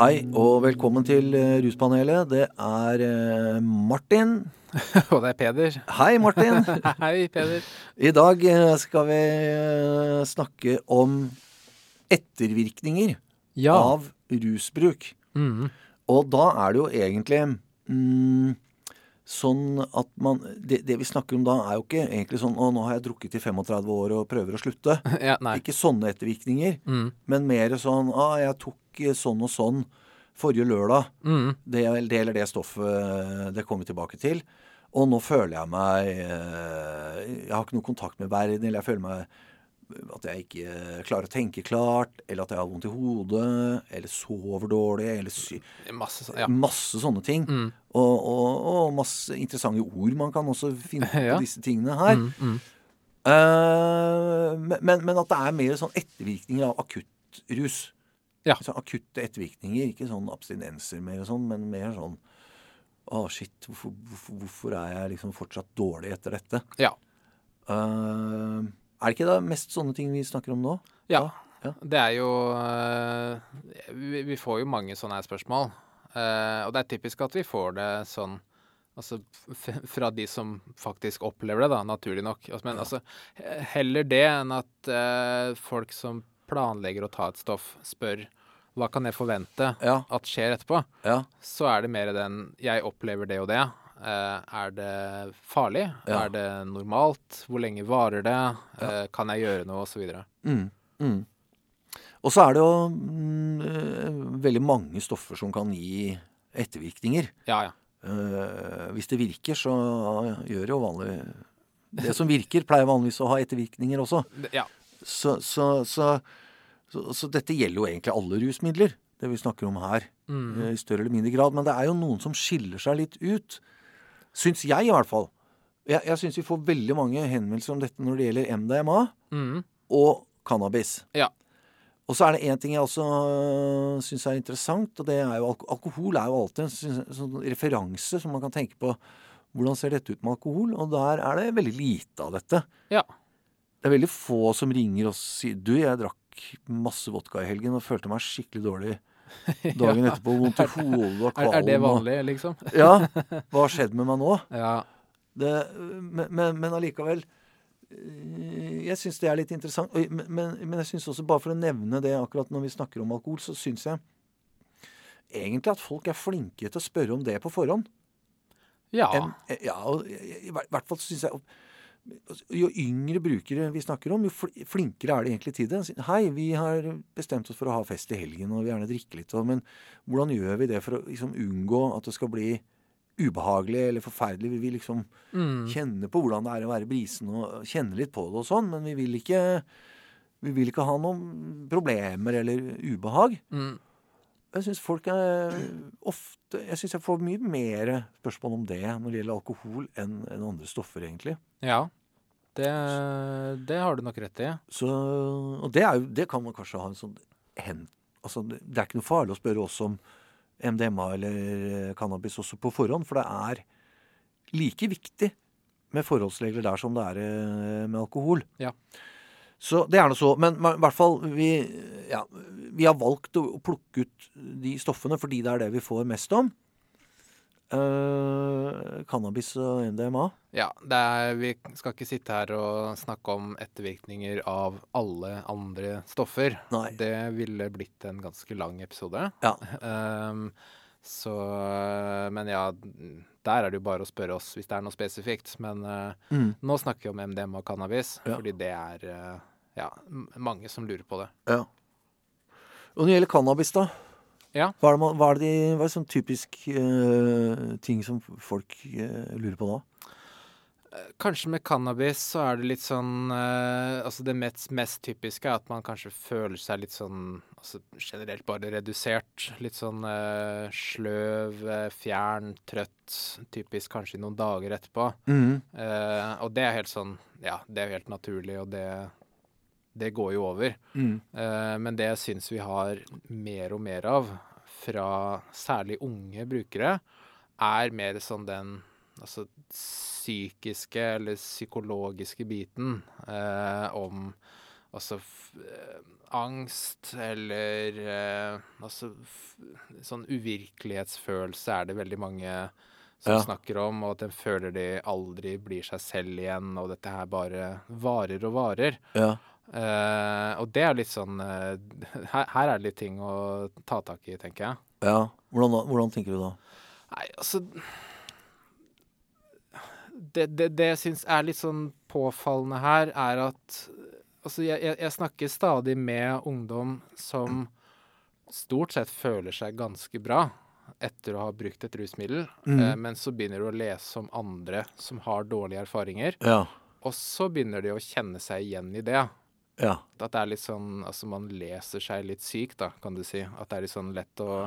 Hei og velkommen til eh, Ruspanelet. Det er eh, Martin. Og det er Peder. Hei, Martin. Hei, Peder. I dag eh, skal vi snakke om ettervirkninger Ja. av rusbruk. Mm. Og da er det jo egentlig mm, sånn at man det, det vi snakker om da, er jo ikke egentlig sånn Å, nå har jeg drukket i 35 år og prøver å slutte. Ja. Ikke sånne ettervirkninger, Mm. men mer sånn Å, jeg tok eh, sånn og sånn forrige lørdag. Mm. det, det eller det stoffet det kommer vi tilbake til. Og nå føler jeg meg eh, Jeg har ikke noe kontakt med verden, eller jeg føler meg at jeg ikke klarer å tenke klart, eller at jeg har vondt i hodet, eller sover dårlig, eller sy Masse. Ja. Masse sånne ting. Mm. Og, og, og masse interessante ord man kan også finne Ja. på disse tingene her. Mm, mm. Uh, men, men- at det er mer sånn ettervirkninger av akutt rus. Ja. Så akutte ettervirkninger, ikke sånn abstinenser mer og sånn, men mer sånn Å, shit, hvorfor, hvorfor, hvorfor er jeg liksom fortsatt dårlig etter dette? Ja. Eh, er det ikke da mest sånne ting vi snakker om nå? ja. Ja. Det er jo eh, vi, får jo mange sånne spørsmål. Eh, og det er typisk at vi får det sånn Altså fra de som faktisk opplever det, da, naturlig nok. Men Men altså, heller det enn at eh, folk som planlegger å ta et stoff, spør hva kan jeg forvente Ja. at skjer etterpå. Ja. så er det mer den Jeg opplever det og det. Eh, er det farlig? Ja. Er det normalt? Hvor lenge varer det? Eh, kan jeg gjøre noe? Og så videre. Mm, mm. Og så er det jo mm, eh, veldig mange stoffer som kan gi ettervirkninger. Ja, ja. Uh, hvis det virker, så gjør det jo vanlig Det som virker, pleier vanligvis å ha ettervirkninger også. Ja. Så, så, så, så, dette gjelder jo egentlig alle rusmidler, det vi snakker om her. Mm. I større eller mindre grad. Men det er jo noen som skiller seg litt ut. Syns jeg, i hvert fall. Jeg, jeg syns vi får veldig mange henvendelser om dette når det gjelder MDMA Mm. og cannabis. Ja. Og så er det én ting jeg også øh, syns er interessant, og det er jo alko alkohol er jo alltid en sånn- sånn referanse som man kan tenke på. Hvordan ser dette ut med alkohol? Og der er det veldig lite av dette. Ja. Det er veldig få som ringer og sier Du, jeg drakk masse vodka i helgen og følte meg skikkelig dårlig dagen etterpå. Vondt i hodet og Er, er det vanlig, liksom? Ja. Hva har skjedd med meg nå? Ja. Det, men, men, men allikevel øh, Jeg syns det er litt interessant. Men, men, jeg syns også, bare for å nevne det akkurat når vi snakker om alkohol, så syns jeg egentlig at folk er flinke til å spørre om det på forhånd. Ja. En, ja, og i hvert fall syns jeg Jo yngre brukere vi snakker om, jo flinkere er de egentlig til det. Hei, vi har bestemt oss for å ha fest i helgen og vil gjerne drikke litt. Men hvordan gjør vi det for å liksom, unngå at det skal bli ubehagelig eller forferdelig? Vi vil liksom Mm. kjenne på hvordan det er å være brisen og kjenne litt på det og sånn, men vi vil ikke vi vil ikke ha noen problemer eller ubehag. Mm. Jeg syns folk er ofte Jeg syns jeg får mye mer spørsmål om det når det gjelder alkohol, enn enn andre stoffer, egentlig. Ja. Det, det har du nok rett i. Så, og det, jo, det kan man kanskje ha en sånn hen... Altså, det er ikke noe farlig å spørre oss om MDMA eller cannabis også på forhånd, for det er like viktig med forholdsregler der som det er eh, med alkohol. Ja. Så det er nå så. Men i hvert fall, vi, ja, vi har valgt å, plukke ut de stoffene fordi det er det vi får mest om. Eh, cannabis og MDMA. Ja, det er, Vi skal ikke sitte her og snakke om ettervirkninger av alle andre stoffer. Nei. Det ville blitt en ganske lang episode. Ja. Um, så Men ja, der er det jo bare å spørre oss hvis det er noe spesifikt. Men uh, Mm. nå snakker vi om MDMA og cannabis, Ja. fordi det er eh, ja, mange som lurer på det. Ja. Og når det gjelder cannabis, da? Ja. Hva er det, hva er det, hva er det sånn typisk uh, ting som folk uh, lurer på da? Kanskje med cannabis så er det litt sånn uh, Altså det mest, mest typiske er at man kanskje føler seg litt sånn altså Generelt bare redusert. Litt sånn eh, sløv, eh, fjern, trøtt. Typisk kanskje i noen dager etterpå. Eh, og det er helt sånn Ja, det er helt naturlig, og det det går jo over. Eh, men det jeg syns vi har mer og mer av fra særlig unge brukere, er mer sånn den altså, psykiske eller psykologiske biten eh, om altså eh, angst eller eh, altså sånn uvirkelighetsfølelse er det veldig mange som Ja. snakker om, og at de føler de aldri blir seg selv igjen, og dette her bare varer og varer. Ja. Eh, og det er litt sånn uh, her, her er det litt ting å ta tak i, tenker jeg. ja. Hvordan, da- hvordan tenker du da? Nei, altså Det, det, det jeg syns er litt sånn påfallende her, er at Altså, jeg, jeg, jeg snakker stadig med ungdom som stort sett føler seg ganske bra etter å ha brukt et rusmiddel, mm. uh, men så begynner du å lese om andre som har dårlige erfaringer, Ja. og så begynner de å kjenne seg igjen i det. Ja. At det er litt sånn Altså, man leser seg litt syk, da, kan du si. At det er litt sånn lett å,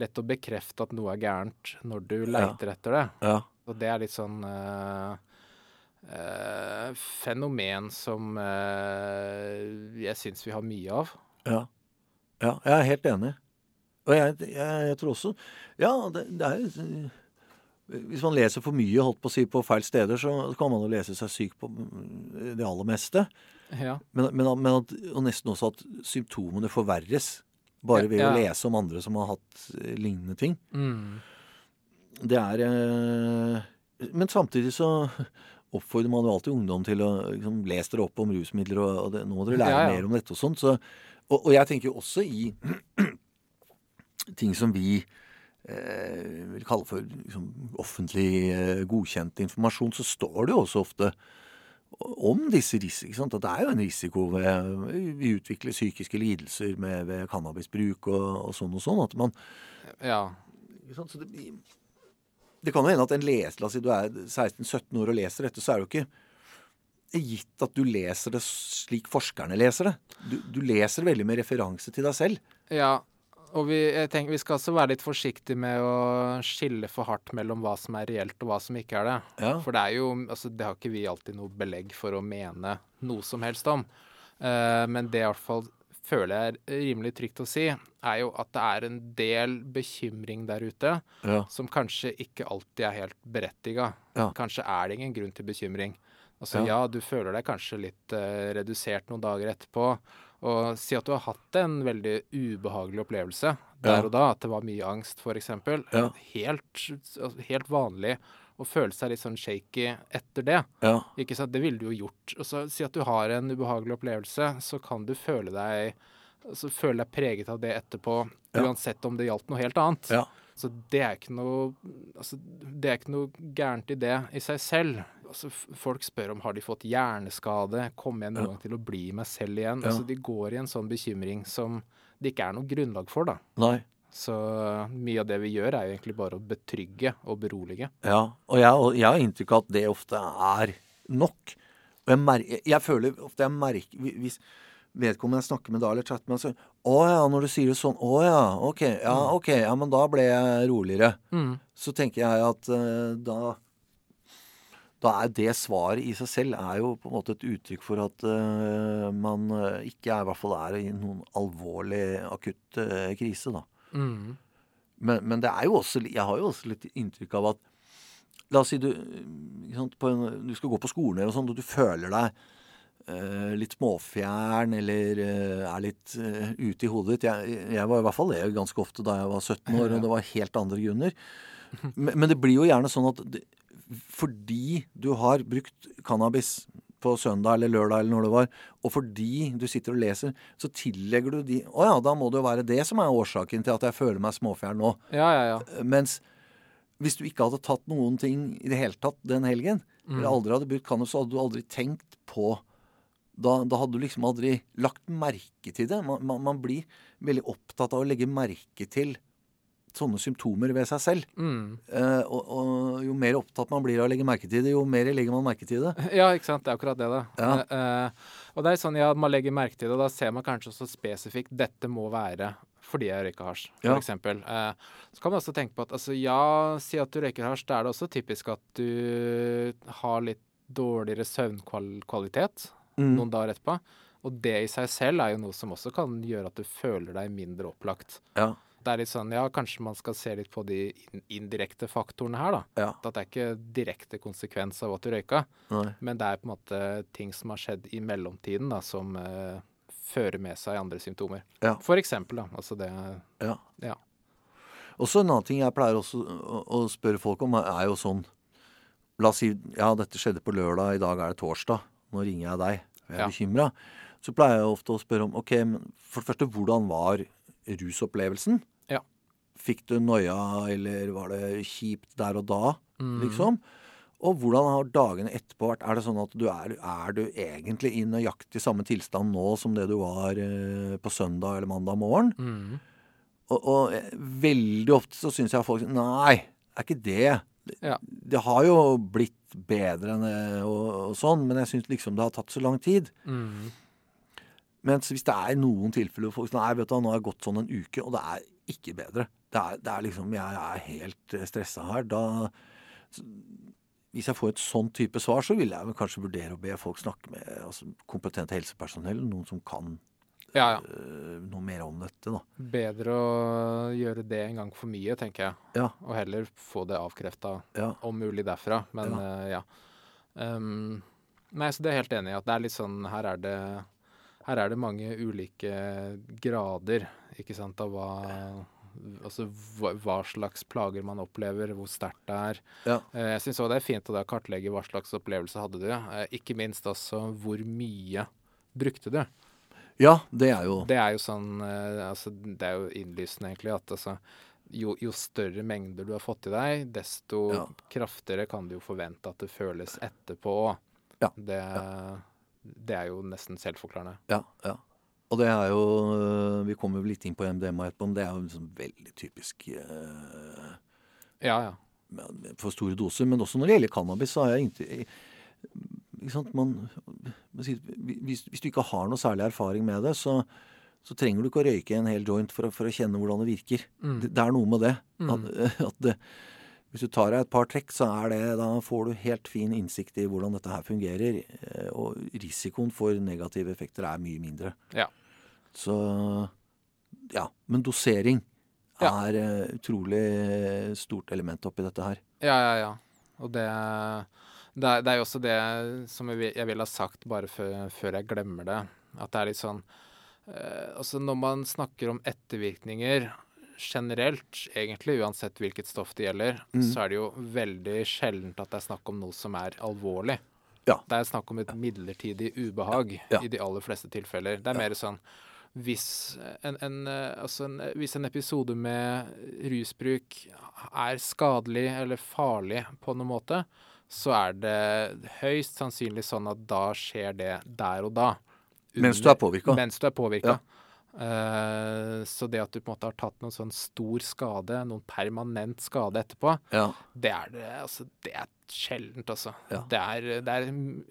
lett å bekrefte at noe er gærent når du leiter etter det. Ja. Og det er litt sånn eh, eh, fenomen som eh, jeg syns vi har mye av. Ja. ja. Jeg er helt enig. Og jeg, jeg, jeg tror også Ja, det, det er jo Hvis man leser for mye holdt på å si, på feil steder, så kan man jo lese seg syk på mm, det aller meste. Ja. Men, men, men at, og nesten også at symptomene forverres. Bare Ja, ved å lese om andre som har hatt eh, lignende ting. Mm. Det er eh, Men samtidig så oppfordrer man jo alltid ungdom til å liksom, lese dere opp om rusmidler, og, og det, nå må dere lære Ja, ja. mer om dette og sånt. Så, og, og jeg tenker jo også i ting som vi eh, vil kalle for liksom, offentlig eh, godkjent informasjon, så står det jo også ofte om disse risikoene. At det er jo en risiko ved Vi utvikler psykiske lidelser med, ved cannabisbruk og, og sånn og sånn. At man ja. Så det, det kan jo hende at en leser La oss si du er 16-17 år og leser dette, så er det jo ikke gitt at du leser det slik forskerne leser det. Du, du leser veldig med referanse til deg selv. ja. Og vi, jeg tenker, vi skal også være litt forsiktige med å skille for hardt mellom hva som er reelt og hva som ikke er det. Ja. For det er jo altså, Det har ikke vi alltid noe belegg for å mene noe som helst om. Uh, men det i hvert fall føler jeg er rimelig trygt å si, er jo at det er en del bekymring der ute Ja. som kanskje ikke alltid er helt berettiga. Ja. Kanskje er det ingen grunn til bekymring. Altså Ja. ja, du føler deg kanskje litt uh, redusert noen dager etterpå. Og si at du har hatt en veldig ubehagelig opplevelse der Ja. og da, at det var mye angst f.eks. Ja. Helt, altså, helt vanlig å føle seg litt sånn shaky etter det. Ja. Ikke sant? Det ville du jo gjort. Og så Si at du har en ubehagelig opplevelse, så kan du føle deg altså, føle deg preget av det etterpå, uansett om det gjaldt noe helt annet. Ja. Så det er ikke noe altså, Det er ikke noe gærent i det i seg selv. Altså, folk spør om har de fått hjerneskade, kommer jeg noen Ja. gang til å bli meg selv igjen? Ja. Altså, de går i en sånn bekymring som det ikke er noe grunnlag for, da. Nei. Så mye av det vi gjør, er jo egentlig bare å betrygge og berolige. Ja. Og jeg, jeg har inntrykk av at det ofte er nok. Og jeg, mer, jeg, jeg føler ofte jeg merker Hvis vedkommende jeg snakker med da, eller chatter med, så Å ja, når du sier det sånn. Å ja. Ok. Ja, ok. Ja, men da ble jeg roligere. så tenker jeg at uh, da da er det svaret i seg selv er jo på en måte et uttrykk for at uh, man eh, ikke er, i hvert fall er i noen alvorlig akutt uh, krise, da. Mm. Men, men det er jo også Jeg har jo også litt inntrykk av at La oss si du, sant, på en, du skal gå på skolen eller sånn, og du føler deg litt småfjern eller eh, er litt uh, ute i hodet ditt. Jeg, jeg var i hvert fall det ganske ofte da jeg var 17 år, og det var helt andre grunner. Men, men det blir jo gjerne sånn at det, fordi du har brukt cannabis på søndag eller lørdag eller når det var, og fordi du sitter og leser, så tillegger du de Å ja, da må det jo være det som er årsaken til at jeg føler meg småfjern nå. Ja, ja, ja. Mens hvis du ikke hadde tatt noen ting i det hele tatt den helgen, Mm. eller aldri hadde brukt cannabis, så hadde du aldri tenkt på da, da hadde du liksom aldri lagt merke til det. Man, man, man blir veldig opptatt av å legge merke til sånne symptomer ved seg selv. Mm. Eh, og, og jo mer opptatt man blir av å legge merke til det, jo mer legger man merke til det. Ja, ikke sant. Det er akkurat det, da. Ja. Eh, eh, og det er sånn, ja, man legger merke til det, og da ser man kanskje også spesifikt dette må være fordi jeg røyker hasj, for Ja. Eh, så kan man også tenke på at altså, ja, si at du røyker hasj, da er det også typisk at du har litt dårligere søvnkvalitet Mm. noen dager etterpå. Og det i seg selv er jo noe som også kan gjøre at du føler deg mindre opplagt. Ja. Det er litt sånn, ja, kanskje man skal se litt på de indirekte faktorene her, da. Ja. At det er ikke direkte konsekvens av at du røyka, Nei. men det er på en måte ting som har skjedd i mellomtiden da, som eh, fører med seg andre symptomer. Ja. For eksempel, da. Altså det Ja. Ja. Også en annen ting jeg pleier også å, spørre folk om, er jo sånn La oss si ja, dette skjedde på lørdag, i dag er det torsdag. Nå ringer jeg deg, for jeg er Ja. bekymra. Så pleier jeg ofte å spørre om ok, men for det første, hvordan var rusopplevelsen? Ja. Fikk du noia, eller var det kjipt der og da, mm. liksom? Og hvordan har dagene etterpå vært? Er det sånn at du er, er du egentlig i nøyaktig samme tilstand nå som det du var eh, på søndag eller mandag morgen? Mm. Og, og eh, veldig ofte så syns jeg folk Nei, er ikke det. Ja. Det har jo blitt bedre enn det og, og sånn, men jeg syns liksom det har tatt så lang tid. Mhm. Mens hvis det er noen tilfeller hvor folk sier Nei, vet du, nå har jeg gått sånn en uke, og det er ikke bedre. Det er, det er liksom Jeg er helt eh, stressa her. Da Hvis jeg får et sånn type svar, så vil jeg vel kanskje vurdere å be folk snakke med altså, kompetente helsepersonell. Noen som kan Ja, ja. øh, noe mer om dette, da. Bedre å gjøre det en gang for mye, tenker jeg. Ja. Og heller få det avkrefta, om mulig derfra. Men eh, ja. Um, nei, så det er jeg helt enig i. At det er litt sånn Her er det, her er det mange ulike grader, ikke sant, av hva Altså hva, slags plager man opplever, hvor sterkt det er. Ja. Eh, Jeg syns òg det er fint å kartlegge hva slags opplevelse hadde du. Eh, Ikke minst altså hvor mye brukte du. Ja, det er jo Det er jo sånn eh, altså, Det er jo innlysende, egentlig, at altså jo, jo større mengder du har fått i deg, desto Ja. kraftigere kan du jo forvente at det føles etterpå. Ja, Det, det er jo nesten selvforklarende. Ja, ja. Og det er jo øh, Vi kommer vel litt inn på MDMA etterpå, men det er jo liksom veldig typisk øh, Ja, ja. for store doser. Men også når det gjelder cannabis, så har jeg ikke man, man hvis, hvis du ikke har noe særlig erfaring med det, så, så trenger du ikke å røyke en hel joint for å, for å kjenne hvordan det virker. Mm. Det, det er noe med det. Mm. At, at det, hvis du tar deg et par trekk, så er det, da får du helt fin innsikt i hvordan dette her fungerer. eh, Og risikoen for negative effekter er mye mindre. Ja. Så ja. Men dosering Ja. er eh, utrolig stort element oppi dette her. Ja, ja, ja. Og det, det, er, det er jo også det som jeg vil, jeg vil ha sagt bare før, før jeg glemmer det. At det er litt sånn eh, Altså når man snakker om ettervirkninger generelt, egentlig uansett hvilket stoff det gjelder, mm. så er det jo veldig sjeldent at det er snakk om noe som er alvorlig. Ja. Det er snakk om et midlertidig ubehag Ja. i de aller fleste tilfeller. Det er mer sånn hvis en, en, eh, altså en, hvis en episode med rusbruk er skadelig eller farlig på noen måte, så er det høyst sannsynlig sånn at da skjer det der og da. Mens du er påvirka. Mens du er påvirka. Ja. Eh, så det at du på en måte har tatt noen sånn stor skade, noen permanent skade etterpå, Ja. det er det altså, Det er sjeldent, altså. Ja. Det er, det er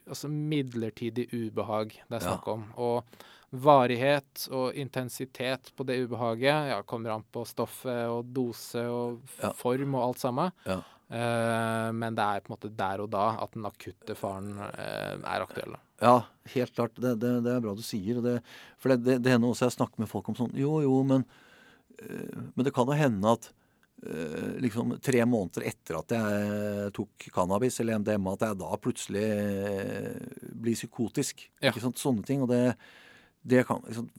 altså midlertidig ubehag det er snakk om. Og varighet og intensitet på det ubehaget ja, kommer an på stoffet og dose og form og alt sammen. Eh, men det er på en måte der og da at den akutte faren eh, er aktuell. Ja, helt klart. Det, det, det er bra du sier. Det, for det, hender også jeg snakker med folk om sånn Jo, jo, men eh, Men det kan jo hende at liksom tre måneder etter at jeg tok cannabis eller MDMA, at jeg da plutselig blir psykotisk. Ja. Ikke sant? Sånne ting. Og det, det kan liksom.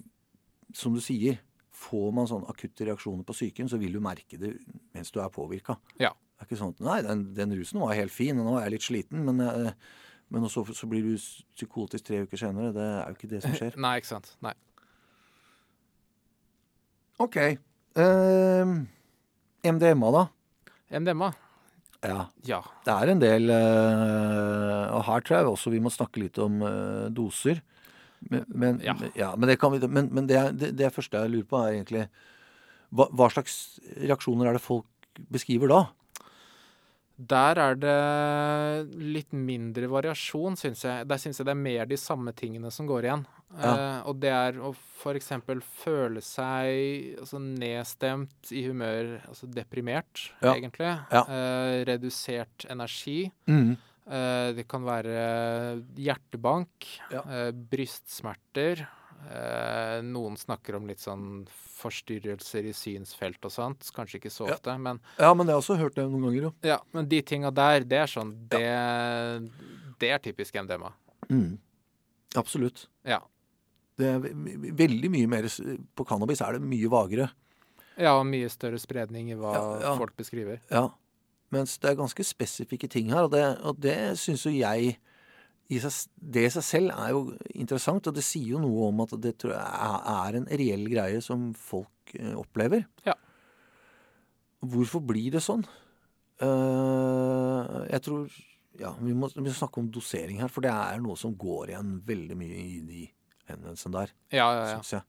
Som du sier, får man sånne akutte reaksjoner på psyken, så vil du merke det mens du er påvirka. Ja. Det er ikke sånn at Nei, den, den rusen var helt fin, og nå er jeg litt sliten, men, jeg, men så, så blir du psykotisk tre uker senere. Det er jo ikke det som skjer. Nei, ikke sant. Nei. OK. Uh, MDMA, da? MDMA. Ja. Ja. Det er en del uh, Og her tror jeg også vi må snakke litt om uh, doser. Men, men, Ja. ja, men, det, kan vi, men, men det, det, det første jeg lurer på, er egentlig hva, hva slags reaksjoner er det folk beskriver da? Der er det litt mindre variasjon, syns jeg. Der syns jeg det er mer de samme tingene som går igjen. Ja. Uh, og det er å f.eks. føle seg altså, nedstemt i humør, altså deprimert, Ja. egentlig. Ja. Uh, redusert energi. Mm. Uh, det kan være hjertebank, brystsmerter, noen snakker om litt sånn forstyrrelser i synsfelt og sånt. Kanskje ikke så Ja. ofte, men, Ja, men det har jeg også hørt det noen ganger, jo. ja, men de tinga der, det er sånn Det, det er typisk MDMA. Mm. Absolutt. Ja. Det er ve- ve- veldig mye mer På cannabis er det mye vagere. ja, og mye større spredning i hva Ja, ja. folk beskriver. Ja. Mens det er ganske spesifikke ting her, og det, og det syns jo jeg seg, Det i seg selv er jo interessant, og det sier jo noe om at det er en reell greie som folk eh, opplever. Ja. Hvorfor blir det sånn? Eh, jeg tror Ja, vi må, vi må snakke om dosering her, for det er noe som går igjen veldig mye i de henvendelsene der, Ja, ja, ja. Synes jeg.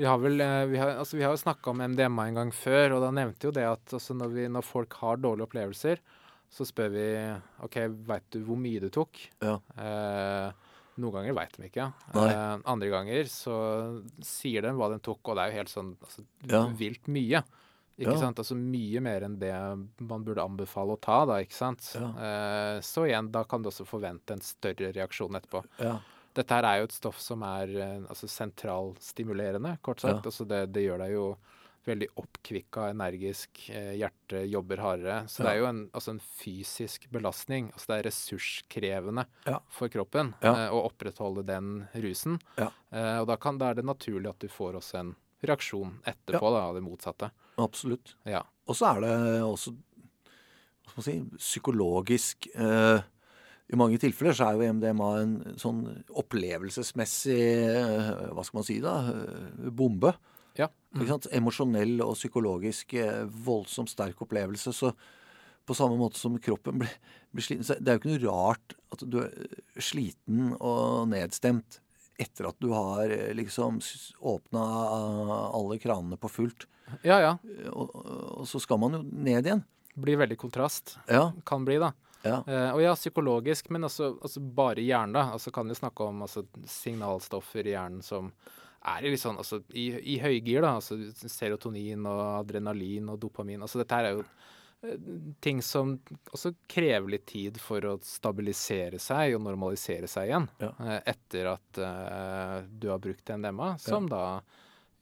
Vi har vel eh, Vi har, altså, vi har jo snakka om MDMA en gang før, og da nevnte jo det at altså, når, vi, når folk har dårlige opplevelser, så spør vi OK, veit du hvor mye du tok? Ja. Eh, noen ganger veit de ikke. Eh, andre ganger så sier de hva de tok, og det er jo helt sånn altså, Ja. vilt mye. Ikke Ja. sant? Altså mye mer enn det man burde anbefale å ta, da, ikke sant. Eh, så igjen, da kan du også forvente en større reaksjon etterpå. Ja. Dette her er jo et stoff som er eh, altså sentralstimulerende, kort sagt. Altså det, det gjør deg jo veldig oppkvikka, energisk, eh, hjertet jobber hardere. Så det er jo en, altså en fysisk belastning. Altså det er ressurskrevende Ja. for kroppen Ja. eh, å opprettholde den rusen. Ja. Eh, og da, kan, da er det naturlig at du får også en reaksjon etterpå da, av det motsatte. Absolutt. Ja. Og så er det også si, psykologisk eh, I mange tilfeller så er jo MDMA en sånn opplevelsesmessig eh, Hva skal man si da? bombe. Ja. Sant? Emosjonell og psykologisk eh, voldsomt sterk opplevelse. Så på samme måte som kroppen blir, blir sliten så Det er jo ikke noe rart at du er eh, sliten og nedstemt etter at du har eh, liksom åpna alle kranene på fullt. ja, ja. Og, og så skal man jo ned igjen. Blir veldig kontrast. Ja. Kan bli, da. ja. Eh, og ja, psykologisk, men altså, altså bare hjernen, da. Altså kan vi snakke om altså, signalstoffer i hjernen som er i litt sånn altså, i, i høygir, da. Altså serotonin og adrenalin og dopamin. Altså dette her er jo eh, ting som også krever litt tid for å stabilisere seg og normalisere seg igjen. Ja. eh, etter at uh, du har brukt NDMA, som da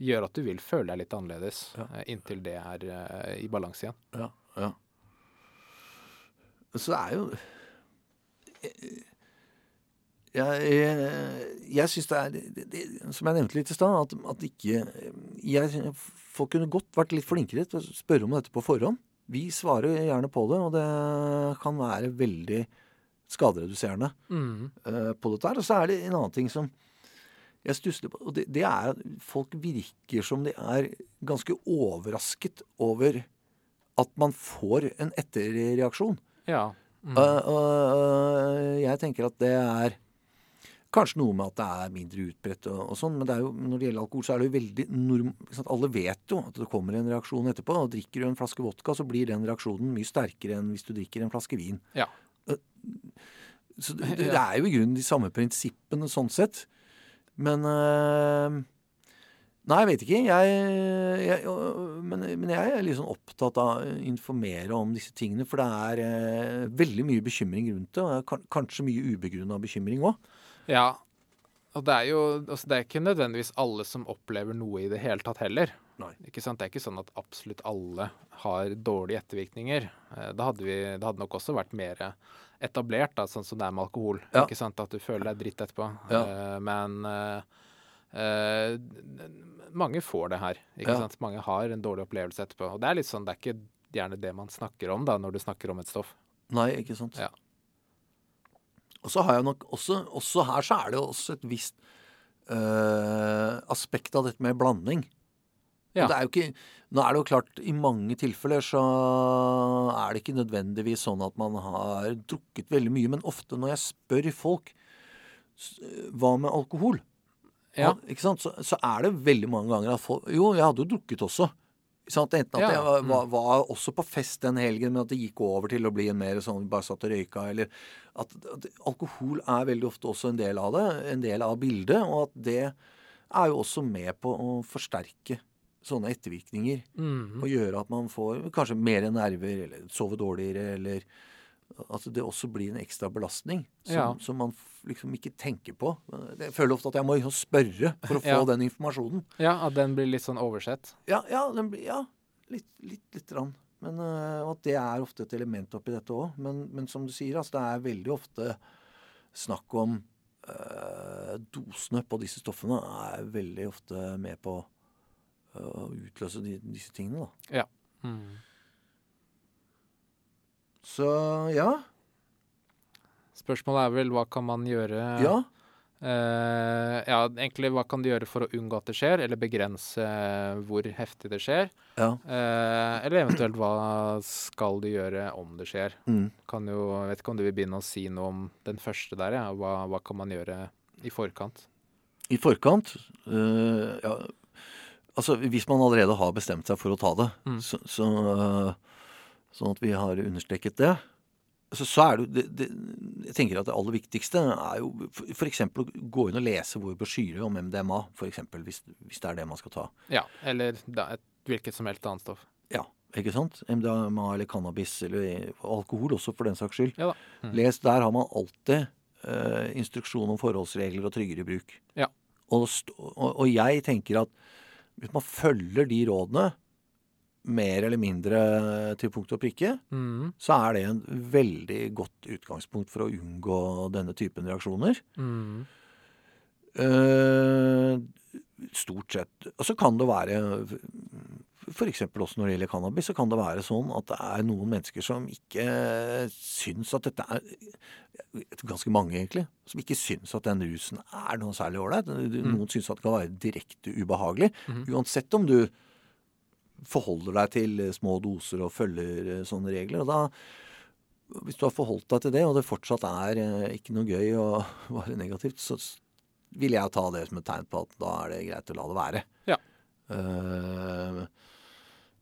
gjør at du vil føle deg litt annerledes Ja. inntil det er uh, i balanse igjen. ja, ja. Så det er jo Jeg, jeg, jeg syns det er det, det, Som jeg nevnte litt i stad, at, at ikke jeg, Folk kunne godt vært litt flinkere til å spørre om dette på forhånd. Vi svarer gjerne på det, og det kan være veldig skadereduserende Mm. uh, på dette her. Og så er det en annen ting som jeg stusser på, og det, det er at folk virker som de er ganske overrasket over at man får en etterreaksjon. Ja. Mm. Uh, uh, jeg tenker at det er kanskje noe med at det er mindre utbredt og, og sånn, men det er jo, når det gjelder alkohol, så er det jo veldig norm... Alle vet jo at det kommer en reaksjon etterpå. og Drikker du en flaske vodka, så blir den reaksjonen mye sterkere enn hvis du drikker en flaske vin. Ja. Så det, det er jo i grunnen de samme prinsippene sånn sett. Men øh... Nei, jeg vet ikke. Jeg, jeg, men, men jeg er litt sånn opptatt av å informere om disse tingene. For det er eh, veldig mye bekymring rundt det. Og kan, kanskje mye ubegrunna bekymring òg. Ja. Og det er jo altså det er ikke nødvendigvis alle som opplever noe i det hele tatt heller. Det er ikke sånn at absolutt alle har dårlige ettervirkninger. Eh, Da hadde, vi, det hadde nok også vært mer etablert, da, sånn som det er med alkohol. Ja. Ikke sant? At du føler deg dritt etterpå. Ja. Uh, Men uh, uh, mange får det her. Ikke Ja. sant? Mange har en dårlig opplevelse etterpå. Og det er litt sånn, det er ikke gjerne det man snakker om da, når du snakker om et stoff. Nei, ikke sant. Ja. Og så har jeg nok også, også her så er det jo også et visst øh, aspekt av dette med blanding. Ja. Det er jo ikke, nå er det jo klart, i mange tilfeller så er det ikke nødvendigvis sånn at man har drukket veldig mye. Men ofte når jeg spør folk hva med alkohol, Ja. Ja? Så, så er det veldig mange ganger at folk Jo, jeg hadde jo drukket også. Sant? Enten at Ja, jeg var, mm. var, også på fest den helgen, men at det gikk over til å bli en mer sånn bare satt og røyka, eller at, at alkohol er veldig ofte også en del av det. En del av bildet. Og at det er jo også med på å forsterke sånne ettervirkninger. Mhm. Og gjøre at man får kanskje mer nerver, eller sover dårligere, eller At det også blir en ekstra belastning som, Ja. som man liksom ikke tenker på. Jeg føler ofte at jeg må liksom spørre for å få Ja. den informasjonen. Ja, at den blir litt sånn oversett. Ja, ja, den blir, ja litt, litt, litt rann. Men uh, at det er ofte et element oppi dette òg. Men, men som du sier, altså, det er veldig ofte snakk om uh, Dosene på disse stoffene er veldig ofte med på uh, å utløse de, disse tingene, da. Mm. Så ja. Spørsmålet er vel hva kan man gjøre Ja. Uh, ja, egentlig hva kan du gjøre for å unngå at det skjer, eller begrense hvor heftig det skjer? ja. Uh, eller eventuelt hva skal du gjøre om det skjer? Mm. Kan jo, jeg vet ikke om du vil begynne å si noe om den første der, ja. hva, hva kan man gjøre i forkant? I forkant Uh, ja, Altså, hvis man allerede har bestemt seg for å ta det, Mm. så, så Sånn at vi har understreket det. Så, så er det, det, det Jeg tenker at det aller viktigste er jo f.eks. å gå inn og lese vår brosjyre om MDMA, f.eks. Hvis, hvis det er det man skal ta. Ja, eller da, et hvilket som helst annet stoff. Ja, ikke sant? MDMA eller cannabis eller alkohol også, for den saks skyld. Ja. Mm. Les, der har man alltid uh, instruksjon om forholdsregler og tryggere bruk. Ja. Og, og, og jeg tenker at hvis man følger de rådene mer eller mindre til punkt og prikke, Mm. så er det en veldig godt utgangspunkt for å unngå denne typen reaksjoner. Mm. Eh, stort sett. Og så kan det være F.eks. også når det gjelder cannabis, så kan det være sånn at det er noen mennesker som ikke syns at dette er Ganske mange, egentlig. Som ikke syns at den rusen er noe særlig ålreit. Noen syns at det kan være direkte ubehagelig. Mm. Uansett om du forholder deg til små doser og følger eh, sånne regler. Og da hvis du har forholdt deg til det, og det fortsatt er eh, ikke noe gøy og bare negativt, så vil jeg ta det som et tegn på at da er det greit å la det være. Ja. Eh,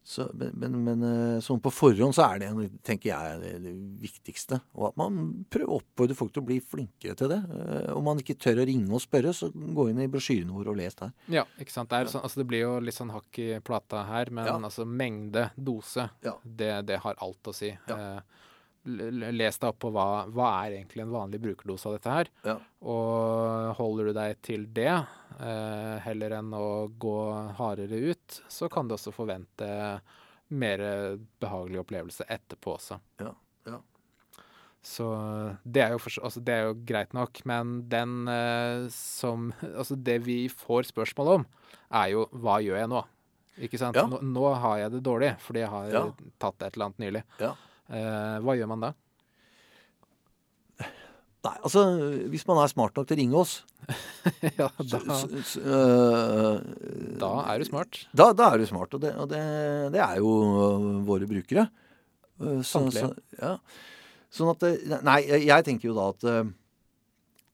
så, men men, eh, sånn på forhånd så er det, tenker jeg, det, viktigste. Og at man prøver å oppfordre folk til å bli flinkere til det. Eh, om man ikke tør å ringe og spørre, så gå inn i brosjyren vår og les der. Ja, ikke sant. Det, sånn, altså det blir jo litt sånn hakk i plata her, men Ja. altså mengde, dose, Ja. det, det har alt å si. Ja. Eh, les deg opp på hva, hva er egentlig en vanlig brukerdose av dette her. Ja. Og holder du deg til det, heller enn å gå hardere ut, så kan du også forvente mer behagelig opplevelse etterpå også. Ja, ja. Så det er, jo for, altså det er jo greit nok, men den eh, som Altså det vi får spørsmål om, er jo hva gjør jeg nå? Ikke sant? Ja. Nå, nå har jeg det dårlig fordi jeg har Ja. tatt et eller annet nylig. Ja. Eh, hva gjør man da? Nei, altså hvis man er smart nok til å ringe oss, ja, da, så, så, øh, da er du smart. Da, da er du smart, og det, og det, det er jo øh, våre brukere. Øh, Så, så, ja. Sånn at Nei, jeg, tenker jo da at øh,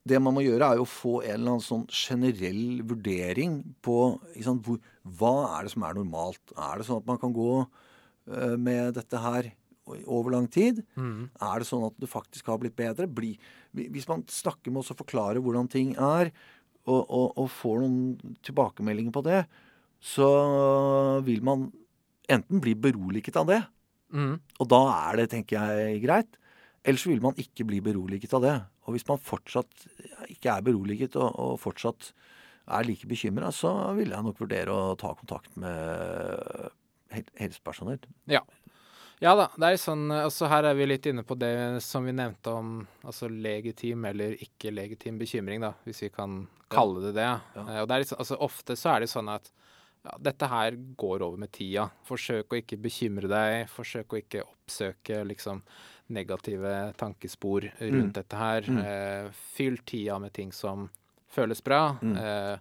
det man må gjøre, er jo å få en eller annen sånn generell vurdering på sant, hvor, hva er det som er normalt. Er det sånn at man kan gå øh, med dette her over lang tid? Mm. Er det sånn at du faktisk har blitt bedre? Bli, hvis man snakker med oss og forklarer hvordan ting er, og, og, og får noen tilbakemeldinger på det, så vil man enten bli beroliget av det, Mm. og da er det, tenker jeg, greit. Eller så vil man ikke bli beroliget av det. Og hvis man fortsatt ikke er beroliget og, og fortsatt er like bekymra, så vil jeg nok vurdere å ta kontakt med helsepersonell. Ja. Ja da, det er sånn altså Her er vi litt inne på det som vi nevnte om altså legitim eller ikke legitim bekymring, da, hvis vi kan kalle det det. Ja. Eh, Og det er litt sånn, altså Ofte så er det sånn at ja, dette her går over med tida. Forsøk å ikke bekymre deg. Forsøk å ikke oppsøke liksom negative tankespor rundt Mm. dette her. Mm. Eh, fyll tida med ting som føles bra. Mm. Eh,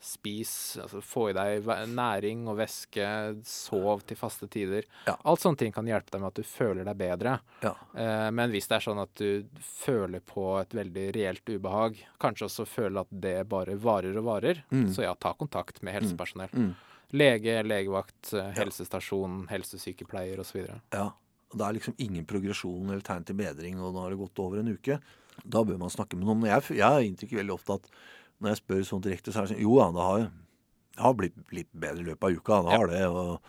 spis, altså få i deg næring og væske, sov til faste tider. Ja. Alt sånne ting kan hjelpe deg med at du føler deg bedre. Ja. Eh, men hvis det er sånn at du føler på et veldig reelt ubehag, kanskje også føler at det bare varer og varer, Mm. så ja, ta kontakt med helsepersonell. Mm. Lege, legevakt, eh, helsestasjon, helsesykepleier osv. Ja. Det er liksom ingen progresjon eller tegn til bedring, og nå har det gått over en uke. Da bør man snakke med noen. Jeg, jeg har inntrykk veldig ofte at når jeg spør sånn direkte, så er det sånn Jo ja, det har, det har blitt litt bedre i løpet av uka. Det Ja. har det. Og,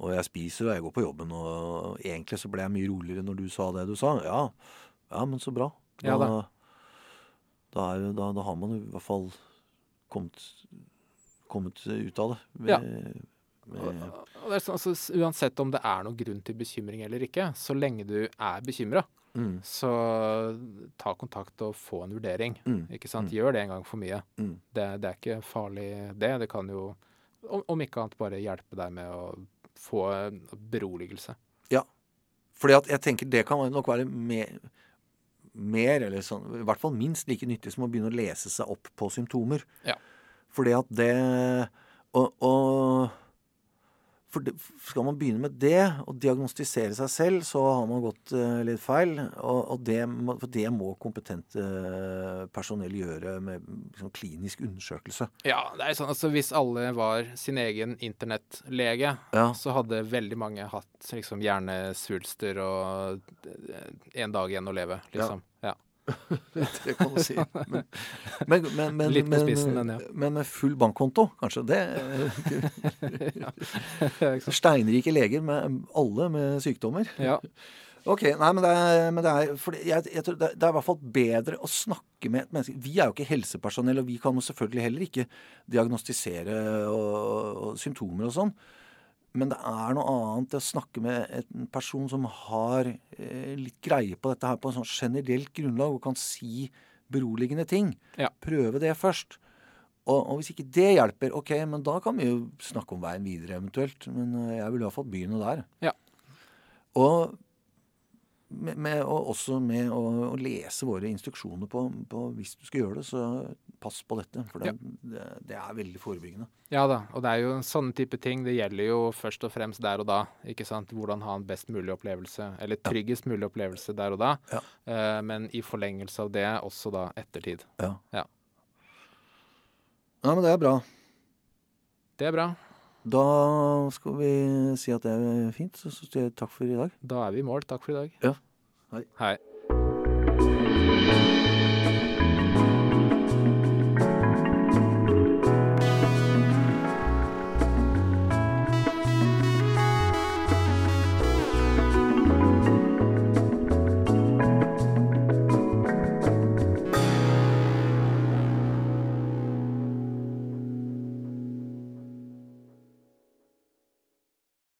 Og jeg spiser og jeg går på jobben, og egentlig så ble jeg mye roligere når du sa det du sa. Ja, ja men så bra. Da, Ja da. da, er, da, da har man i hvert fall kommet, kommet ut av det. Ja. Med- Og, med, sånn, altså, uansett om det er noen grunn til bekymring eller ikke, så lenge du er bekymra, mm, så ta kontakt og få en vurdering. mm, Ikke sant? Mm. Gjør det en gang for mye. mm. Det, det er ikke farlig, det. Det kan jo, om, om ikke annet, bare hjelpe deg med å få beroligelse. Fordi at jeg tenker det kan nok være mer, mer eller sånn, i hvert fall minst like nyttig som å begynne å lese seg opp på symptomer. Ja. Fordi at det Og, og for skal man begynne med det, og diagnostisere seg selv, så har man gått eh, litt feil. Og, det, for det må kompetente eh, personell gjøre med liksom, klinisk undersøkelse. Ja, det er sånn, altså Hvis alle var sin egen internettlege, Ja. så hadde veldig mange hatt liksom hjernesvulster og eh, en dag igjen å leve, liksom. Ja. Det kan du si. Men, men, men, men, Litt på spissen, men ja. men med full bankkonto, kanskje. Det? Steinrike leger med alle med sykdommer. ja. Ok, nei, men det er, men det er jeg, jeg tror det, det er i hvert fall bedre å snakke med et menneske. Vi er jo ikke helsepersonell, og vi kan jo selvfølgelig heller ikke diagnostisere og, og symptomer og sånn. Men det er noe annet å snakke med en person som har eh, litt greie på dette her på en sånn generelt grunnlag, og kan si beroligende ting. Ja. Prøve det først. Og, og hvis ikke det hjelper, ok, men da kan vi jo snakke om veien videre eventuelt. Men eh, jeg vil i hvert fall begynne der. Ja. Og, med, med, og også med å, å lese våre instruksjoner på, på hvis du skal gjøre det, så pass på dette. For det, det, det er veldig forebyggende. ja da, og det er jo sånne type ting. Det gjelder jo først og fremst der og da. ikke sant? Hvordan ha en best mulig opplevelse, eller tryggest mulig opplevelse der og da. Ja. Eh, men i forlengelse av det også da ettertid. Ja. Ja. ja, men det er bra. Det er bra. Da skal vi si at det er fint. Så, så takk for i dag. Da er vi i mål. Takk for i dag. Ja. Hei. Hei.